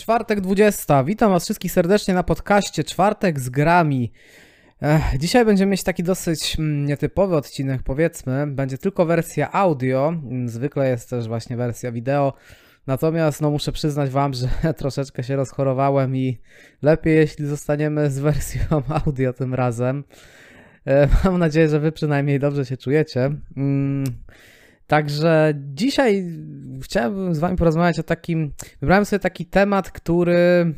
Czwartek 20. Witam Was wszystkich serdecznie na podcaście Czwartek z grami. Ech, dzisiaj będziemy mieć taki dosyć mm, nietypowy odcinek, powiedzmy. Będzie tylko wersja audio. Mm, Zwykle jest też właśnie wersja wideo. Natomiast no, muszę przyznać Wam, że troszeczkę się rozchorowałem i lepiej, jeśli zostaniemy z wersją audio tym razem. E, Mam nadzieję, że Wy przynajmniej dobrze się czujecie. Mm, Także dzisiaj chciałbym z Wami porozmawiać o takim. Wybrałem sobie taki temat, który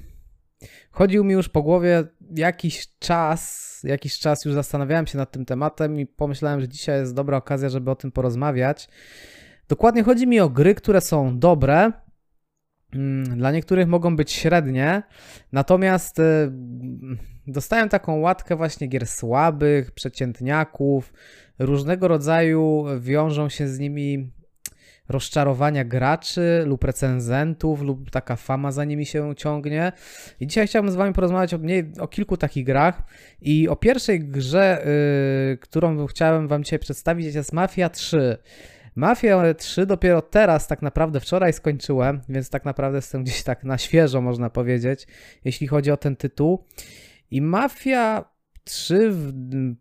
chodził mi już po głowie jakiś czas. Jakiś czas już zastanawiałem się nad tym tematem i pomyślałem, że dzisiaj jest dobra okazja, żeby o tym porozmawiać. Dokładnie chodzi mi o gry, które są dobre. Mm, Dla niektórych mogą być średnie, natomiast y, dostałem taką łatkę właśnie gier słabych, przeciętniaków, różnego rodzaju wiążą się z nimi rozczarowania graczy lub recenzentów, lub taka fama za nimi się ciągnie. I dzisiaj chciałbym z Wami porozmawiać o, o kilku takich grach. I o pierwszej grze, yy, którą chciałem Wam dzisiaj przedstawić, jest Mafia 3. Mafia 3 dopiero teraz, tak naprawdę wczoraj skończyłem, więc tak naprawdę jestem gdzieś tak na świeżo, można powiedzieć, jeśli chodzi o ten tytuł. I Mafia 3 w,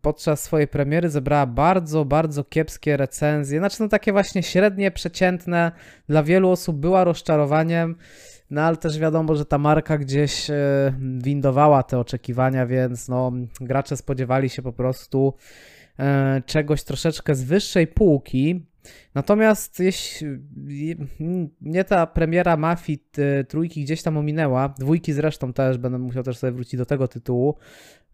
podczas swojej premiery zebrała bardzo, bardzo kiepskie recenzje. Znaczy, no takie właśnie średnie, przeciętne. Dla wielu osób była rozczarowaniem. No ale też wiadomo, że ta marka gdzieś e, windowała te oczekiwania, więc no, gracze spodziewali się po prostu e, czegoś troszeczkę z wyższej półki. Natomiast jeśli mnie ta premiera Mafii trójki gdzieś tam ominęła, dwójki zresztą też, będę musiał też sobie wrócić do tego tytułu,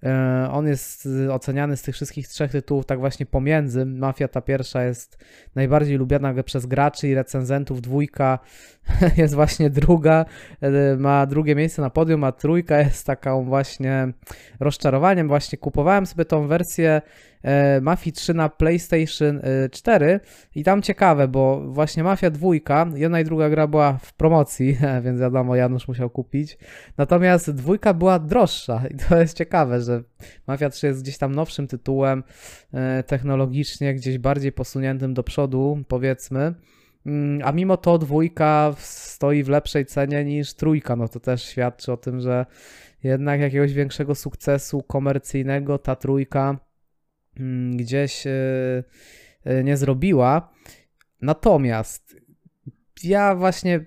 E, On jest oceniany z tych wszystkich trzech tytułów tak właśnie pomiędzy. Mafia ta pierwsza jest najbardziej lubiana przez graczy i recenzentów. Dwójka jest właśnie druga, e, ma drugie miejsce na podium, a trójka jest taką właśnie rozczarowaniem. Właśnie kupowałem sobie tą wersję Mafii 3 na PlayStation e, 4 i tam ciekawe, bo właśnie Mafia 2, jedna i druga gra była w promocji, więc wiadomo, Janusz musiał kupić. Natomiast dwójka była droższa i to jest ciekawe, że Mafia 3 jest gdzieś tam nowszym tytułem, e, technologicznie gdzieś bardziej posuniętym do przodu, powiedzmy. Mm, A mimo to dwójka stoi w lepszej cenie niż trójka. No to też świadczy o tym, że jednak jakiegoś większego sukcesu komercyjnego ta trójka gdzieś e, e, nie zrobiła. Natomiast ja właśnie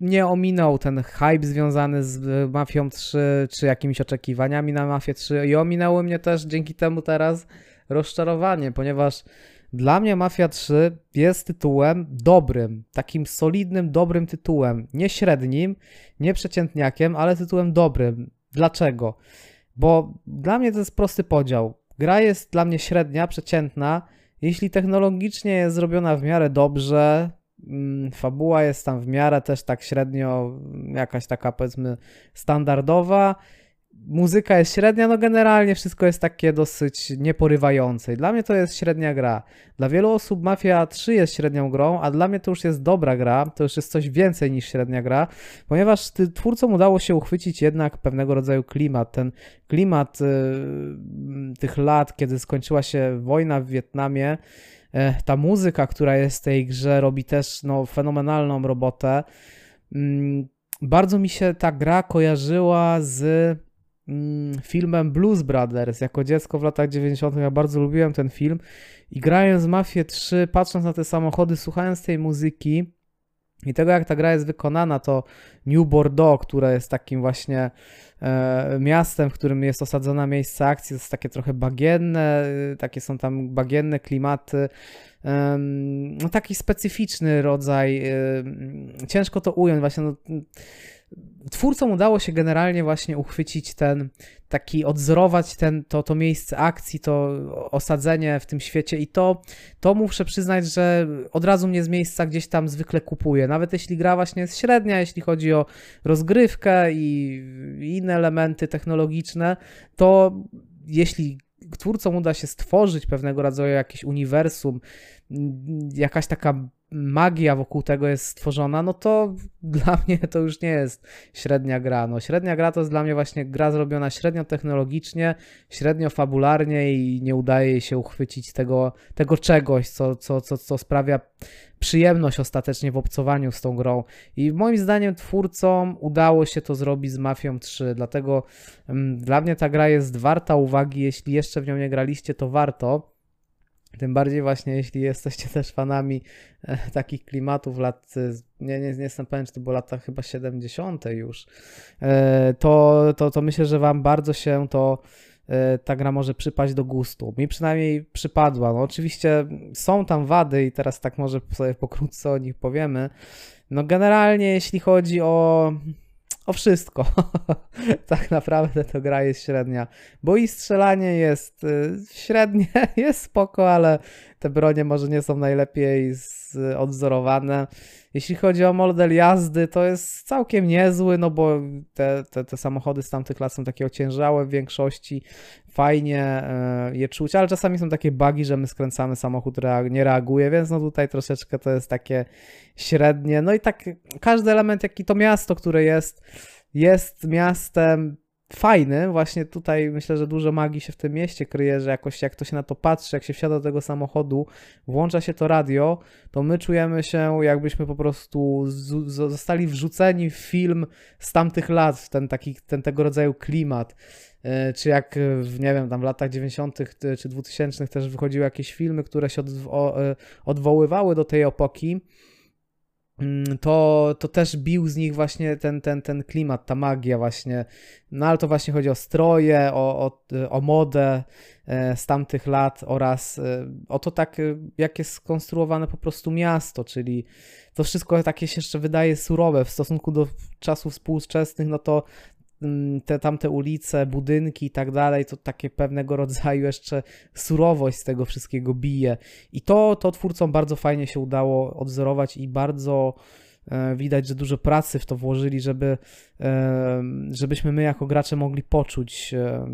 nie ominął ten hype związany z e, Mafią 3 czy jakimiś oczekiwaniami na Mafię 3 i ominęło mnie też dzięki temu teraz rozczarowanie, ponieważ dla mnie Mafia 3 jest tytułem dobrym, takim solidnym, dobrym tytułem. Nie średnim, nie przeciętniakiem, ale tytułem dobrym. Dlaczego? Bo dla mnie to jest prosty podział. Gra jest dla mnie średnia, przeciętna, jeśli technologicznie jest zrobiona w miarę dobrze, mm, fabuła jest tam w miarę też tak średnio, jakaś taka powiedzmy standardowa, muzyka jest średnia, no generalnie wszystko jest takie dosyć nieporywające. I dla mnie to jest średnia gra. Dla wielu osób Mafia 3 jest średnią grą, a dla mnie to już jest dobra gra, to już jest coś więcej niż średnia gra, ponieważ twórcom udało się uchwycić jednak pewnego rodzaju klimat. Ten klimat y, tych lat, kiedy skończyła się wojna w Wietnamie, e, ta muzyka, która jest w tej grze, robi też no, fenomenalną robotę. Mm, Bardzo mi się ta gra kojarzyła z mm, filmem Blues Brothers. Jako dziecko w latach 90. ja bardzo lubiłem ten film i grając Mafię 3, patrząc na te samochody, słuchając tej muzyki i tego, jak ta gra jest wykonana, to New Bordeaux, które jest takim właśnie e, miastem, w którym jest osadzona miejsce akcji, jest takie trochę bagienne, y, takie są tam bagienne klimaty, em, no taki specyficzny rodzaj, y, ciężko to ująć, właśnie no, twórcom udało się generalnie właśnie uchwycić ten, taki odzorować ten, to, to miejsce akcji, to osadzenie w tym świecie i to, to muszę przyznać, że od razu mnie z miejsca gdzieś tam zwykle kupuje. Nawet jeśli gra właśnie jest średnia, jeśli chodzi o rozgrywkę i, inne elementy technologiczne, to jeśli twórcom uda się stworzyć pewnego rodzaju jakieś uniwersum, jakaś taka magia wokół tego jest stworzona, no to dla mnie to już nie jest średnia gra. No, średnia gra to jest dla mnie właśnie gra zrobiona średnio technologicznie, średnio fabularnie i nie udaje się uchwycić tego, tego czegoś, co, co, co, co sprawia przyjemność ostatecznie w obcowaniu z tą grą. I moim zdaniem twórcom udało się to zrobić z Mafią 3, dlatego um, dla mnie ta gra jest warta uwagi. Jeśli jeszcze w nią nie graliście, to warto. Tym bardziej właśnie, jeśli jesteście też fanami e, takich klimatów lat, nie, nie, nie jestem pewien, czy to było lata chyba 70. już, e, to, to, to myślę, że Wam bardzo się to e, ta gra może przypaść do gustu. Mi przynajmniej przypadła. No oczywiście są tam wady i teraz tak może sobie pokrótce o nich powiemy. No generalnie jeśli chodzi o o wszystko. tak naprawdę to gra jest średnia, bo i strzelanie jest y, średnie, jest spoko, ale te bronie może nie są najlepiej odzorowane. Jeśli chodzi o model jazdy, to jest całkiem niezły, no bo te, te, te samochody z tamtych lat są takie ociężałe w większości, fajnie e, je czuć, ale czasami są takie bugi, że my skręcamy, samochód nie reaguje, więc no tutaj troszeczkę to jest takie średnie. No i tak każdy element, jaki to miasto, które jest, jest miastem fajny. Właśnie tutaj myślę, że dużo magii się w tym mieście kryje, że jakoś jak to się na to patrzy, jak się wsiada do tego samochodu, włącza się to radio, to my czujemy się jakbyśmy po prostu zostali wrzuceni w film z tamtych lat, w ten taki, ten tego rodzaju klimat. E, czy jak w, nie wiem, tam w latach 90. czy 2000 też wychodziły jakieś filmy, które się e, odwoływały do tej epoki to, to też bił z nich właśnie ten, ten, ten klimat, ta magia właśnie. No ale to właśnie chodzi o stroje, o, o, o modę e, z tamtych lat oraz e, o to tak, e, jak jest skonstruowane po prostu miasto, czyli to wszystko takie się jeszcze wydaje surowe w stosunku do czasów współczesnych, no to Mm, te tamte ulice, budynki i tak dalej, to takie pewnego rodzaju jeszcze surowość z tego wszystkiego bije. I to, to twórcom bardzo fajnie się udało odzorować i bardzo e, widać, że dużo pracy w to włożyli, żeby, e, żebyśmy my jako gracze mogli poczuć e,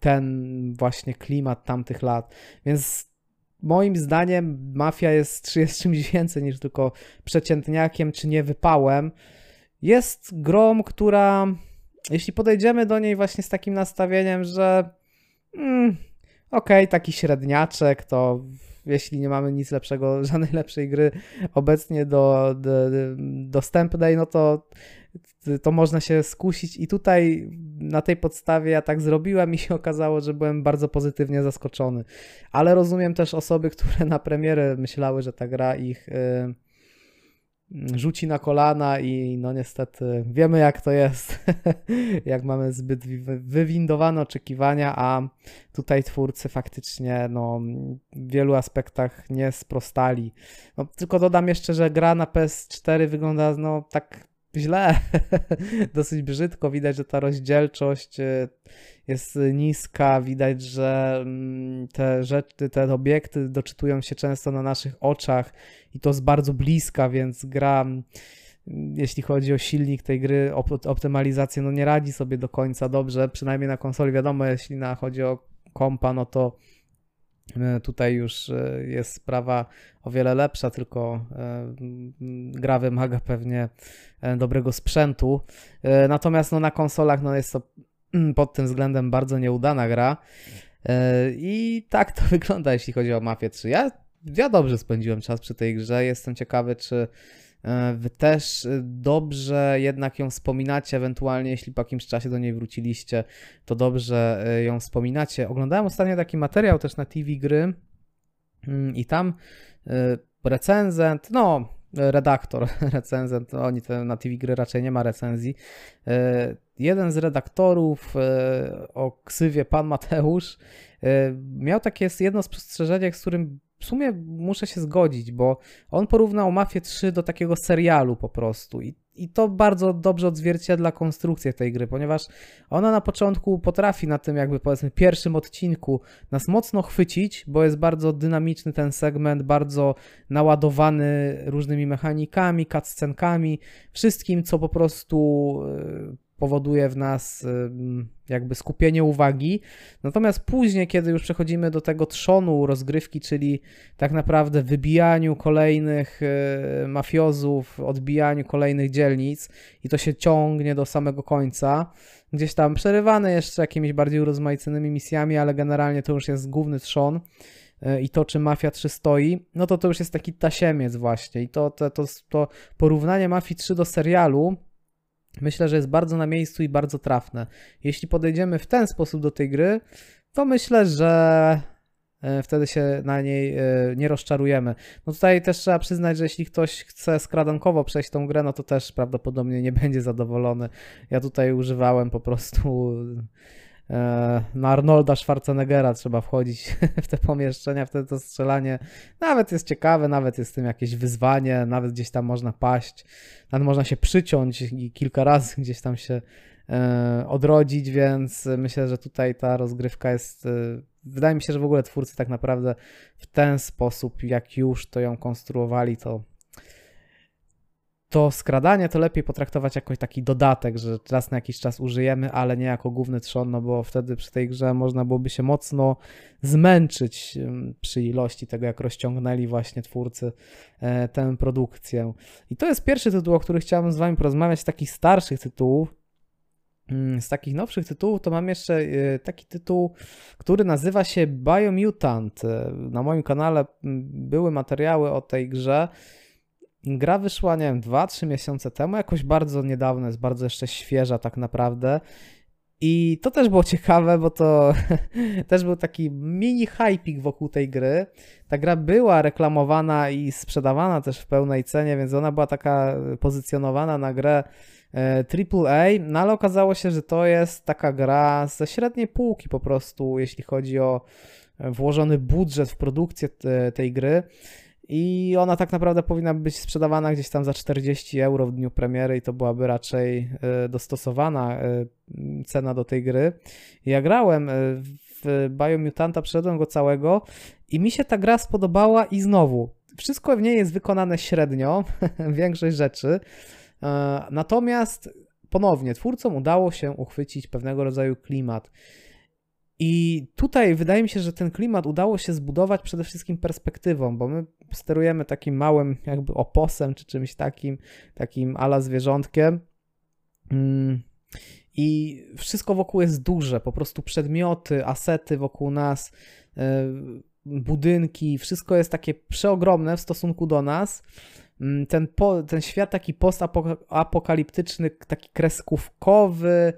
ten właśnie klimat tamtych lat. Więc moim zdaniem mafia jest, jest czymś więcej niż tylko przeciętniakiem czy nie wypałem. Jest grą, która jeśli podejdziemy do niej właśnie z takim nastawieniem, że mm, okej, okay, taki średniaczek, to jeśli nie mamy nic lepszego, żadnej lepszej gry obecnie do, do, do dostępnej, no to, to można się skusić. I tutaj na tej podstawie ja tak zrobiłem i się okazało, że byłem bardzo pozytywnie zaskoczony. Ale rozumiem też osoby, które na premierę myślały, że ta gra ich. Yy, rzuci na kolana i no niestety wiemy jak to jest, jak mamy zbyt wywindowane oczekiwania, a tutaj twórcy faktycznie no, w wielu aspektach nie sprostali. No, tylko dodam jeszcze, że gra na PS4 wygląda no tak źle, dosyć brzydko. Widać, że ta rozdzielczość y, jest niska, widać, że mm, te rzeczy, te obiekty doczytują się często na naszych oczach i to z bardzo bliska, więc gra mm, jeśli chodzi o silnik tej gry, optymalizację, no nie radzi sobie do końca dobrze, przynajmniej na konsoli. Wiadomo, jeśli na, chodzi o kompa, no to tutaj już e, jest sprawa o wiele lepsza, tylko e, gra wymaga pewnie dobrego sprzętu. Natomiast no, na konsolach no, jest to pod tym względem bardzo nieudana gra. I tak to wygląda, jeśli chodzi o Mafię 3. Ja, ja dobrze spędziłem czas przy tej grze. Jestem ciekawy, czy E, też dobrze jednak ją wspominacie, ewentualnie jeśli po jakimś czasie do niej wróciliście, to dobrze e, ją wspominacie. Oglądałem ostatnio taki materiał też na TV Gry mm, i tam e, recenzent, no redaktor, recenzent, oni to na TV Gry raczej nie ma recenzji. Jeden z redaktorów o ksywie Pan Mateusz miał takie jedno spostrzeżenie, z którym w sumie muszę się zgodzić, bo on porównał Mafię 3 do takiego serialu po prostu i, i to bardzo dobrze odzwierciedla konstrukcję tej gry, ponieważ ona na początku potrafi na tym jakby powiedzmy pierwszym odcinku nas mocno chwycić, bo jest bardzo dynamiczny ten segment, bardzo naładowany różnymi mechanikami, cutscenkami, wszystkim co po prostu powoduje w nas jakby skupienie uwagi. Natomiast później, kiedy już przechodzimy do tego trzonu rozgrywki, czyli tak naprawdę wybijaniu kolejnych y, mafiozów, odbijaniu kolejnych dzielnic i to się ciągnie do samego końca, gdzieś tam przerywane jeszcze jakimiś bardziej urozmaiconymi misjami, ale generalnie to już jest główny trzon y, i to, czy Mafia 3 stoi, no to to już jest taki tasiemiec właśnie. I to, to, to, to porównanie Mafii 3 do serialu myślę, że jest bardzo na miejscu i bardzo trafne. Jeśli podejdziemy w ten sposób do tej gry, to myślę, że e, wtedy się na niej e, nie rozczarujemy. No tutaj też trzeba przyznać, że jeśli ktoś chce skradankowo przejść tą grę, no to też prawdopodobnie nie będzie zadowolony. Ja tutaj używałem po prostu na Arnolda Schwarzeneggera trzeba wchodzić w te pomieszczenia, wtedy to strzelanie nawet jest ciekawe, nawet jest w tym jakieś wyzwanie, nawet gdzieś tam można paść, nawet można się przyciąć i kilka razy gdzieś tam się e, odrodzić, więc myślę, że tutaj ta rozgrywka jest. E, wydaje mi się, że w ogóle twórcy tak naprawdę w ten sposób, jak już to ją konstruowali, to to skradanie to lepiej potraktować jako taki dodatek, że raz na jakiś czas użyjemy, ale nie jako główny trzon, no bo wtedy przy tej grze można byłoby się mocno zmęczyć przy ilości tego, jak rozciągnęli właśnie twórcy e, tę produkcję. I to jest pierwszy tytuł, o którym chciałbym z wami porozmawiać, z takich starszych tytułów. Mm, z takich nowszych tytułów to mam jeszcze e, taki tytuł, który nazywa się Biomutant. E, na moim kanale były materiały o tej grze Gra wyszła, nie wiem, 2-3 miesiące temu, jakoś bardzo niedawno, jest bardzo jeszcze świeża tak naprawdę. I to też było ciekawe, bo to też był taki mini hypik wokół tej gry. Ta gra była reklamowana i sprzedawana też w pełnej cenie, więc ona była taka pozycjonowana na grę AAA, e, no ale okazało się, że to jest taka gra ze średniej półki po prostu, jeśli chodzi o włożony budżet w produkcję tej gry. I ona tak naprawdę powinna być sprzedawana gdzieś tam za 40 euro w dniu premiery i to byłaby raczej e, dostosowana e, cena do tej gry. Ja grałem e, w Biomutanta, przeszedłem go całego i mi się ta gra spodobała i znowu, wszystko w niej jest wykonane średnio, większość rzeczy, natomiast ponownie twórcom udało się uchwycić pewnego rodzaju klimat. I tutaj wydaje mi się, że ten klimat udało się zbudować przede wszystkim perspektywą, bo my sterujemy takim małym jakby oposem czy czymś takim, takim ala zwierzątkiem. Mm. I wszystko wokół jest duże, po prostu przedmioty, asety wokół nas, e, budynki, wszystko jest takie przeogromne w stosunku do nas. Mm, ten, po, ten świat taki postapokaliptyczny, taki kreskówkowy,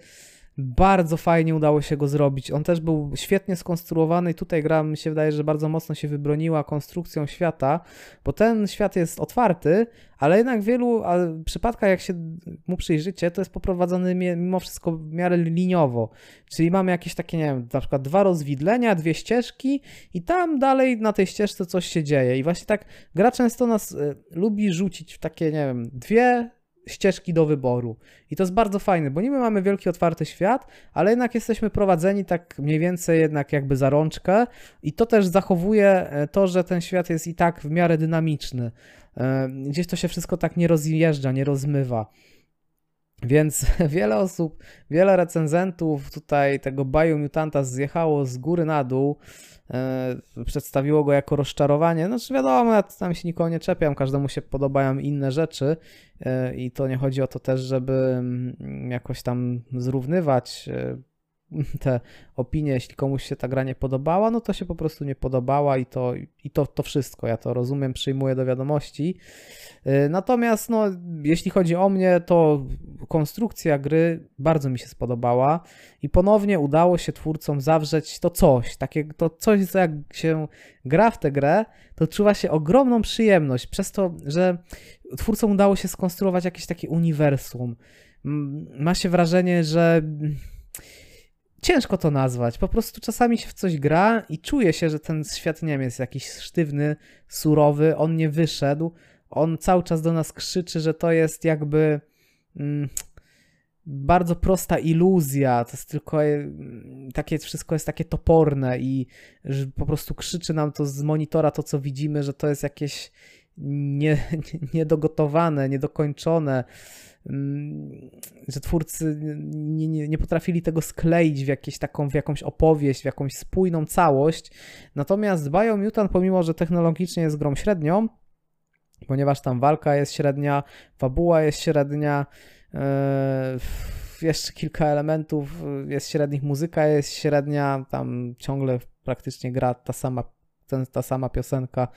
bardzo fajnie udało się go zrobić. On też był świetnie skonstruowany i tutaj gra mi się wydaje, że bardzo mocno się wybroniła konstrukcją świata, bo ten świat jest otwarty, ale jednak w wielu przypadkach, jak się mu przyjrzycie, to jest poprowadzony mimo wszystko w miarę liniowo. Czyli mamy jakieś takie, nie wiem, na przykład dwa rozwidlenia, dwie ścieżki i tam dalej na tej ścieżce coś się dzieje. I właśnie tak gra często nas y, lubi rzucić w takie, nie wiem, dwie ścieżki do wyboru. I to jest bardzo fajne, bo niby mamy wielki otwarty świat, ale jednak jesteśmy prowadzeni tak mniej więcej jednak jakby za rączkę i to też zachowuje e, to, że ten świat jest i tak w miarę dynamiczny. E, gdzieś to się wszystko tak nie rozjeżdża, nie rozmywa. Więc wiele osób, wiele recenzentów tutaj tego Biomutanta zjechało z góry na dół, e, przedstawiło go jako rozczarowanie. Znaczy wiadomo, ja tam się nikogo nie czepiam, każdemu się podobają inne rzeczy e, i to nie chodzi o to też, żeby mm, jakoś tam zrównywać e, te opinie, jeśli komuś się ta gra nie podobała, no to się po prostu nie podobała i to, i to, to wszystko. Ja to rozumiem, przyjmuję do wiadomości. Y, natomiast, no, jeśli chodzi o mnie, to konstrukcja gry bardzo mi się spodobała i ponownie udało się twórcom zawrzeć to coś, takie, to coś, co jak się gra w tę grę, to czuwa się ogromną przyjemność przez to, że twórcom udało się skonstruować jakieś takie uniwersum. Ma się wrażenie, że ciężko to nazwać. Po prostu czasami się w coś gra i czuje się, że ten świat nie jest jakiś sztywny, surowy, on nie wyszedł. On cały czas do nas krzyczy, że to jest jakby mm, bardzo prosta iluzja. To jest tylko mm, takie, wszystko jest takie toporne i po prostu krzyczy nam to z monitora to, co widzimy, że to jest jakieś nie, niedogotowane, niedokończone, mm, że twórcy nie, nie, nie potrafili tego skleić w, jakieś taką, w jakąś opowieść, w jakąś spójną całość. Natomiast Biomutant, pomimo że technologicznie jest grą średnią, ponieważ tam walka jest średnia, fabuła jest średnia, yy, jeszcze kilka elementów jest średnich, muzyka jest średnia, tam ciągle praktycznie gra ta sama, ten, ta sama piosenka,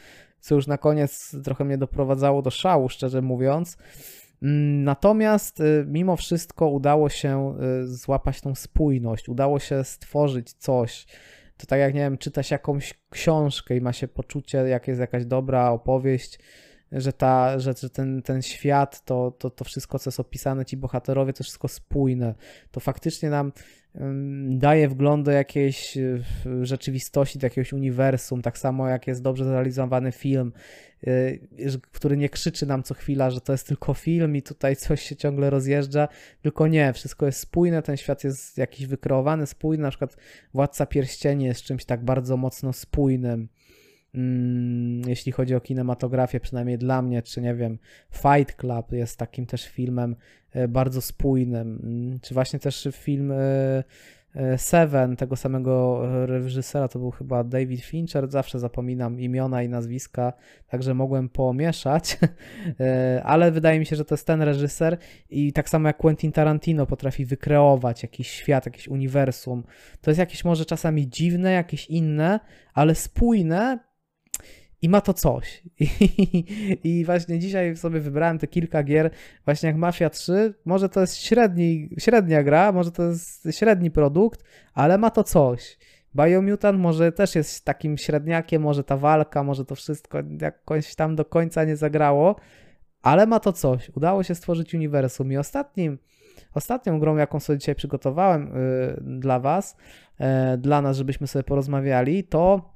co już na koniec trochę mnie doprowadzało do szału, szczerze mówiąc. Mm, natomiast y, mimo wszystko udało się y, złapać tą spójność, udało się stworzyć coś. To tak jak nie wiem, czyta się jakąś książkę i ma się poczucie, jak jest jakaś dobra opowieść, że, ta, że, że ten, ten świat, to, to, to wszystko, co jest opisane, ci bohaterowie, to wszystko spójne. To faktycznie nam daje wgląd do jakiejś y, rzeczywistości, do jakiegoś uniwersum, tak samo jak jest dobrze zrealizowany film, y, który nie krzyczy nam co chwila, że to jest tylko film i tutaj coś się ciągle rozjeżdża, tylko nie, wszystko jest spójne, ten świat jest jakiś wykreowany, spójny, na przykład Władca Pierścieni jest czymś tak bardzo mocno spójnym. Mm, jeśli chodzi o kinematografię, przynajmniej dla mnie, czy nie wiem, Fight Club jest takim też filmem e, bardzo spójnym, mm, czy właśnie też film e, e, Seven, tego samego reżysera, to był chyba David Fincher, zawsze zapominam imiona i nazwiska, także mogłem pomieszać, ale wydaje mi się, że to jest ten reżyser i tak samo jak Quentin Tarantino potrafi wykreować jakiś świat, jakieś uniwersum. To jest jakieś może czasami dziwne, jakieś inne, ale spójne, i ma to coś. I, I, właśnie dzisiaj sobie wybrałem te kilka gier, właśnie jak Mafia 3. Może to jest średni, średnia gra, może to jest średni produkt, ale ma to coś. Biomutant może też jest takim średniakiem, może ta walka, może to wszystko jakoś tam do końca nie zagrało, ale ma to coś. Udało się stworzyć uniwersum. I ostatnim, ostatnią grą, jaką sobie dzisiaj przygotowałem yy, dla Was, yy, dla nas, żebyśmy sobie porozmawiali, to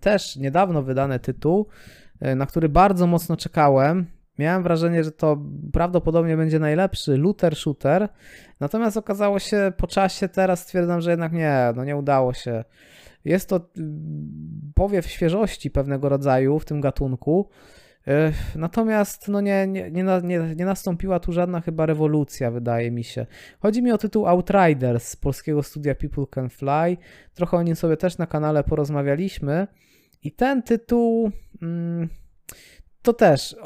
też niedawno wydany tytuł, e, na który bardzo mocno czekałem. Miałem wrażenie, że to prawdopodobnie będzie najlepszy looter shooter, natomiast okazało się po czasie, teraz stwierdzam, że jednak nie, no nie udało się. Jest to mm, powiew świeżości pewnego rodzaju w tym gatunku. Natomiast no nie, nie, nie, nie, nastąpiła tu żadna chyba rewolucja, wydaje mi się. Chodzi mi o tytuł Outriders z polskiego studia People Can Fly. Trochę o nim sobie też na kanale porozmawialiśmy. I ten tytuł. Mm, to też.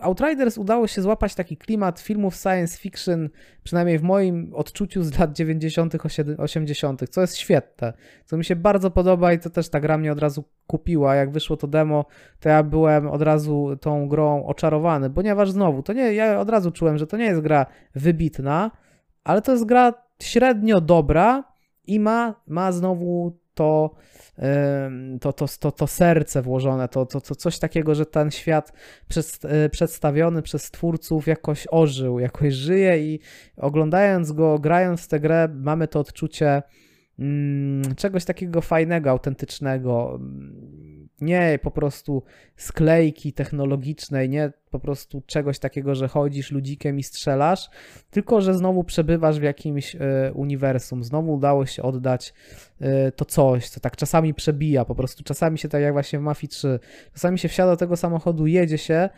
Outriders udało się złapać taki klimat filmów science fiction, przynajmniej w moim odczuciu z lat 90., 80., co jest świetne. Co mi się bardzo podoba i to też ta gra mnie od razu kupiła. Jak wyszło to demo, to ja byłem od razu tą grą oczarowany, ponieważ znowu, to nie, ja od razu czułem, że to nie jest gra wybitna, ale to jest gra średnio dobra i ma, ma znowu to, to, to, to, to serce włożone, to, to, to coś takiego, że ten świat e, przedstawiony przez twórców jakoś ożył, jakoś żyje i oglądając go, grając tę grę, mamy to odczucie mm, czegoś takiego fajnego, autentycznego. Nie po prostu sklejki technologicznej, nie po prostu czegoś takiego, że chodzisz ludzikiem i strzelasz, tylko że znowu przebywasz w jakimś y, uniwersum. Znowu udało się oddać y, to coś, co tak czasami przebija, po prostu czasami się tak jak właśnie w Mafii 3, czasami się wsiada do tego samochodu, jedzie się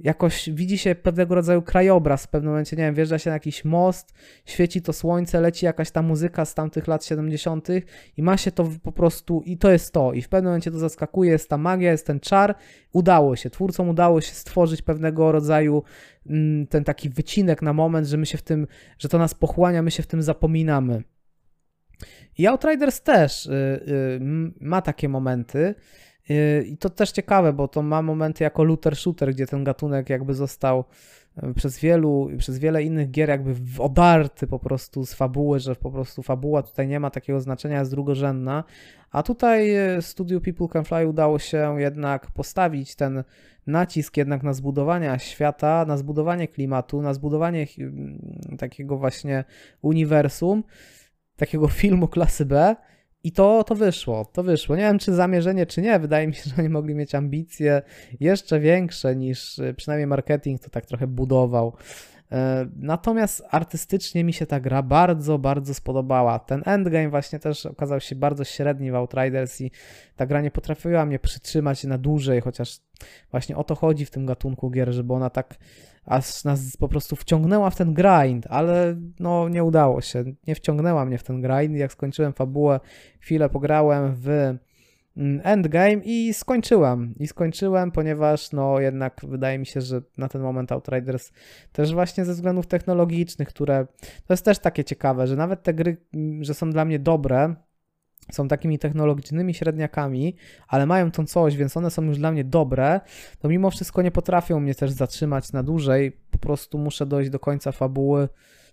jakoś widzi się pewnego rodzaju krajobraz w pewnym momencie, nie wiem, wjeżdża się na jakiś most, świeci to słońce, leci jakaś ta muzyka z tamtych lat 70. i ma się to po prostu, i to jest to, i w pewnym momencie to zaskakuje, jest ta magia, jest ten czar, udało się, twórcom udało się stworzyć pewnego rodzaju mm, ten taki wycinek na moment, że my się w tym, że to nas pochłania, my się w tym zapominamy. I Outriders też y, y, ma takie momenty, I to też ciekawe, bo to ma momenty jako looter shooter, gdzie ten gatunek jakby został yy, przez wielu, przez wiele innych gier jakby odarty po prostu z fabuły, że po prostu fabuła tutaj nie ma takiego znaczenia, jest drugorzędna, a tutaj yy, studiu People Can Fly udało się jednak postawić ten nacisk jednak na zbudowanie świata, na zbudowanie klimatu, na zbudowanie takiego właśnie uniwersum, takiego filmu klasy B, i to, to wyszło, to wyszło. Nie wiem, czy zamierzenie, czy nie. Wydaje mi się, że oni mogli mieć ambicje jeszcze większe niż y, przynajmniej marketing to tak trochę budował. E, natomiast artystycznie mi się ta gra bardzo, bardzo spodobała. Ten endgame właśnie też okazał się bardzo średni w Outriders i ta gra nie potrafiła mnie przytrzymać na dłużej, chociaż właśnie o to chodzi w tym gatunku gier, żeby ona tak aż nas po prostu wciągnęła w ten grind, ale no nie udało się. Nie wciągnęła mnie w ten grind. Jak skończyłem fabułę, chwilę pograłem w endgame i skończyłem. I skończyłem, ponieważ no jednak wydaje mi się, że na ten moment Outriders też właśnie ze względów technologicznych, które to jest też takie ciekawe, że nawet te gry, mm, że są dla mnie dobre, są takimi technologicznymi średniakami, ale mają tą coś, więc one są już dla mnie dobre, to mimo wszystko nie potrafią mnie też zatrzymać na dłużej. Po prostu muszę dojść do końca fabuły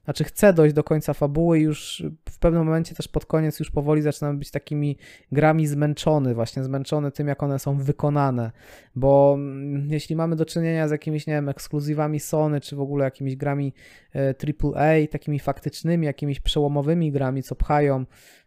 znaczy chcę dojść do końca fabuły i już w pewnym momencie też pod koniec już powoli zaczynam być takimi grami zmęczony, właśnie zmęczony tym, jak one są wykonane, bo mm, jeśli mamy do czynienia z jakimiś, nie wiem, ekskluzywami Sony, czy w ogóle jakimiś grami AAA, takimi faktycznymi, jakimiś przełomowymi grami, co pchają E,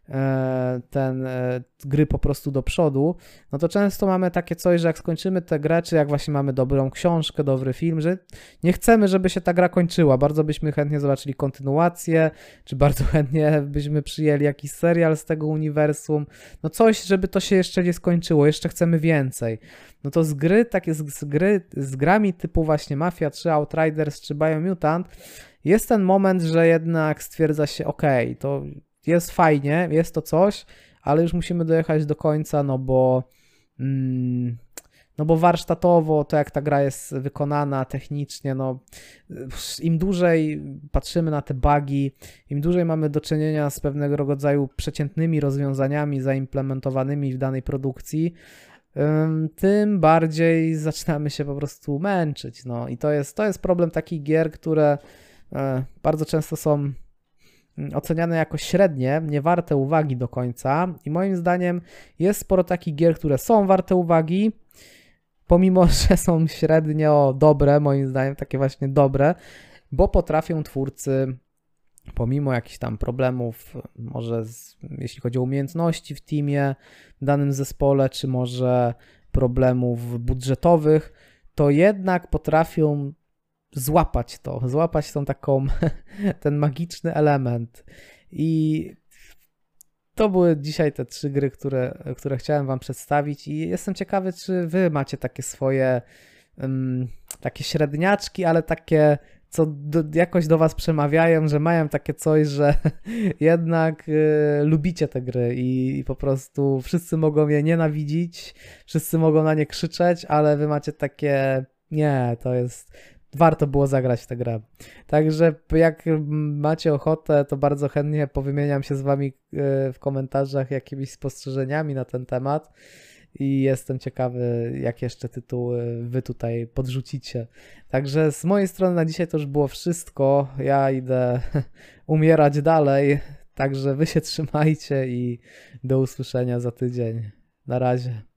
ten e, gry po prostu do przodu, no to często mamy takie coś, że jak skończymy tę grę, czy jak właśnie mamy dobrą książkę, dobry film, że nie chcemy, żeby się ta gra kończyła. Bardzo byśmy chętnie zobaczyli kontynuację, czy bardzo chętnie byśmy przyjęli jakiś serial z tego uniwersum. No coś, żeby to się jeszcze nie skończyło, jeszcze chcemy więcej. No to z gry, takie z, z gry, z grami typu właśnie Mafia 3, Outriders czy Biomutant jest ten moment, że jednak stwierdza się, ok, to jest fajnie, jest to coś, ale już musimy dojechać do końca, no bo mm, no bo warsztatowo, to jak ta gra jest wykonana technicznie, no im dłużej patrzymy na te bugi, im dłużej mamy do czynienia z pewnego rodzaju przeciętnymi rozwiązaniami zaimplementowanymi w danej produkcji, tym bardziej zaczynamy się po prostu męczyć. No i to jest, to jest problem takich gier, które e, bardzo często są oceniane jako średnie, nie warte uwagi do końca. I moim zdaniem jest sporo takich gier, które są warte uwagi, pomimo że są średnio dobre, moim zdaniem takie właśnie dobre, bo potrafią twórcy pomimo jakichś tam problemów, może z, jeśli chodzi o umiejętności w teamie, w danym zespole, czy może problemów budżetowych, to jednak potrafią złapać to, złapać tą taką, ten magiczny element. I to były dzisiaj te trzy gry, które, które chciałem Wam przedstawić, i jestem ciekawy, czy Wy macie takie swoje, um, takie średniaczki, ale takie, co do, jakoś do Was przemawiają, że mają takie coś, że jednak y, lubicie te gry i, i po prostu wszyscy mogą je nienawidzić, wszyscy mogą na nie krzyczeć, ale Wy macie takie nie, to jest, warto było zagrać tę grę. Także jak macie ochotę, to bardzo chętnie powymieniam się z wami e, w komentarzach jakimiś spostrzeżeniami na ten temat i jestem ciekawy, jak jeszcze tytuły wy tutaj podrzucicie. Także z mojej strony na dzisiaj to już było wszystko. Ja idę umierać dalej, także wy się trzymajcie i do usłyszenia za tydzień. Na razie.